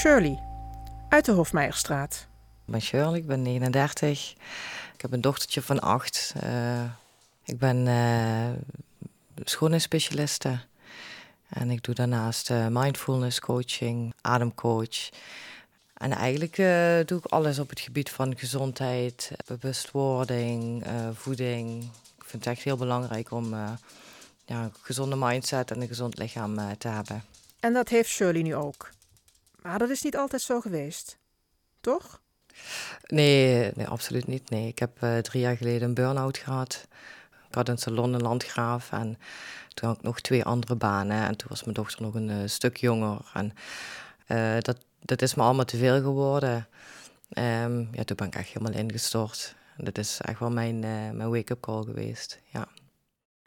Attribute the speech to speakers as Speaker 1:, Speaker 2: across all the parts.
Speaker 1: Shirley uit de Hofmeijerstraat.
Speaker 2: Ik ben Shirley, ik ben 39. Ik heb een dochtertje van 8. Uh, ik ben uh, schoonheidsspecialiste. En ik doe daarnaast uh, mindfulness coaching, ademcoach. En eigenlijk uh, doe ik alles op het gebied van gezondheid, bewustwording, uh, voeding. Ik vind het echt heel belangrijk om ja, een gezonde mindset en een gezond lichaam te hebben.
Speaker 1: En dat heeft Shirley nu ook. Maar dat is niet altijd zo geweest, toch?
Speaker 2: Nee, nee absoluut niet. Nee. Ik heb uh, drie jaar geleden een burn-out gehad. Ik had een salon in Landgraaf en toen had ik nog twee andere banen. En toen was mijn dochter nog een uh, stuk jonger. En uh, dat, dat is me allemaal te veel geworden. Um, ja, toen ben ik echt helemaal ingestort. En dat is echt wel mijn, mijn wake-up call geweest, ja.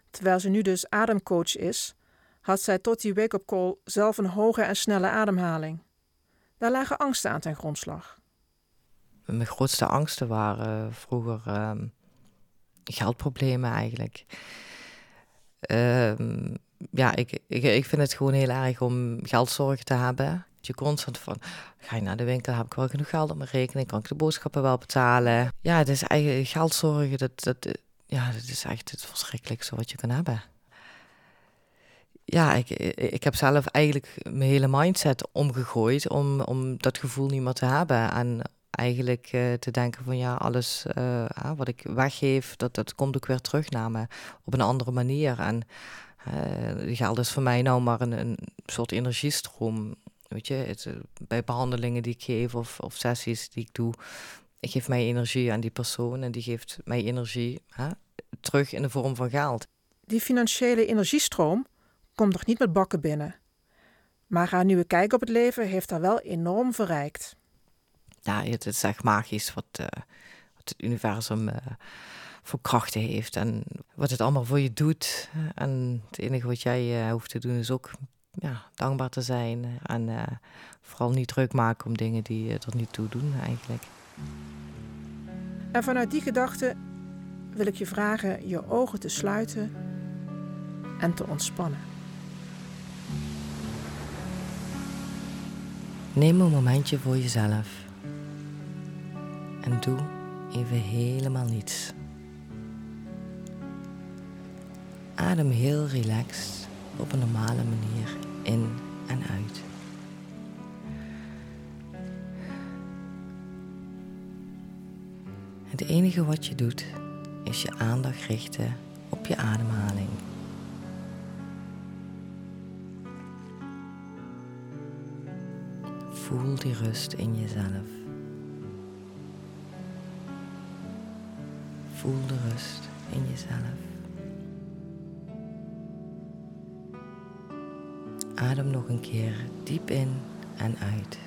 Speaker 1: Terwijl ze nu dus ademcoach is, had zij tot die wake-up call zelf een hoge en snelle ademhaling. Daar lagen angsten aan ten grondslag.
Speaker 2: Mijn grootste angsten waren vroeger um, geldproblemen eigenlijk. Um, ja, ik, ik, ik vind het gewoon heel erg om geldzorgen te hebben. Je constant van, ga je naar de winkel, heb ik wel genoeg geld op mijn rekening, kan ik de boodschappen wel betalen. Ja, het is eigenlijk geldzorgen, dat, dat, ja, dat is echt het verschrikkelijkste wat je kan hebben ja, ik, ik heb zelf eigenlijk mijn hele mindset omgegooid om, om dat gevoel niet meer te hebben. En eigenlijk uh, te denken van ja, alles uh, wat ik weggeef, dat, dat komt ook weer terug naar me op een andere manier. En uh, geld is voor mij nou maar een, een soort energiestroom. Weet je, het, bij behandelingen die ik geef of, of sessies die ik doe, ik geef mij energie aan die persoon en die geeft mij energie hè, terug in de vorm van geld.
Speaker 1: Die financiële energiestroom, komt nog niet met bakken binnen. Maar haar nieuwe kijk op het leven heeft haar wel enorm verrijkt.
Speaker 2: Ja, het is echt magisch wat, uh, wat het universum uh, voor krachten heeft en wat het allemaal voor je doet. En het enige wat jij uh, hoeft te doen is ook ja, dankbaar te zijn en vooral niet druk maken om dingen die er niet toe doen eigenlijk.
Speaker 1: En vanuit die gedachte wil ik je vragen je ogen te sluiten en te ontspannen.
Speaker 2: Neem een momentje voor jezelf en doe even helemaal niets. Adem heel relaxed op een normale manier in en uit. Het enige wat je doet is je aandacht richten op je ademhaling. Voel die rust in jezelf. Voel de rust in jezelf. Adem nog een keer diep in en uit.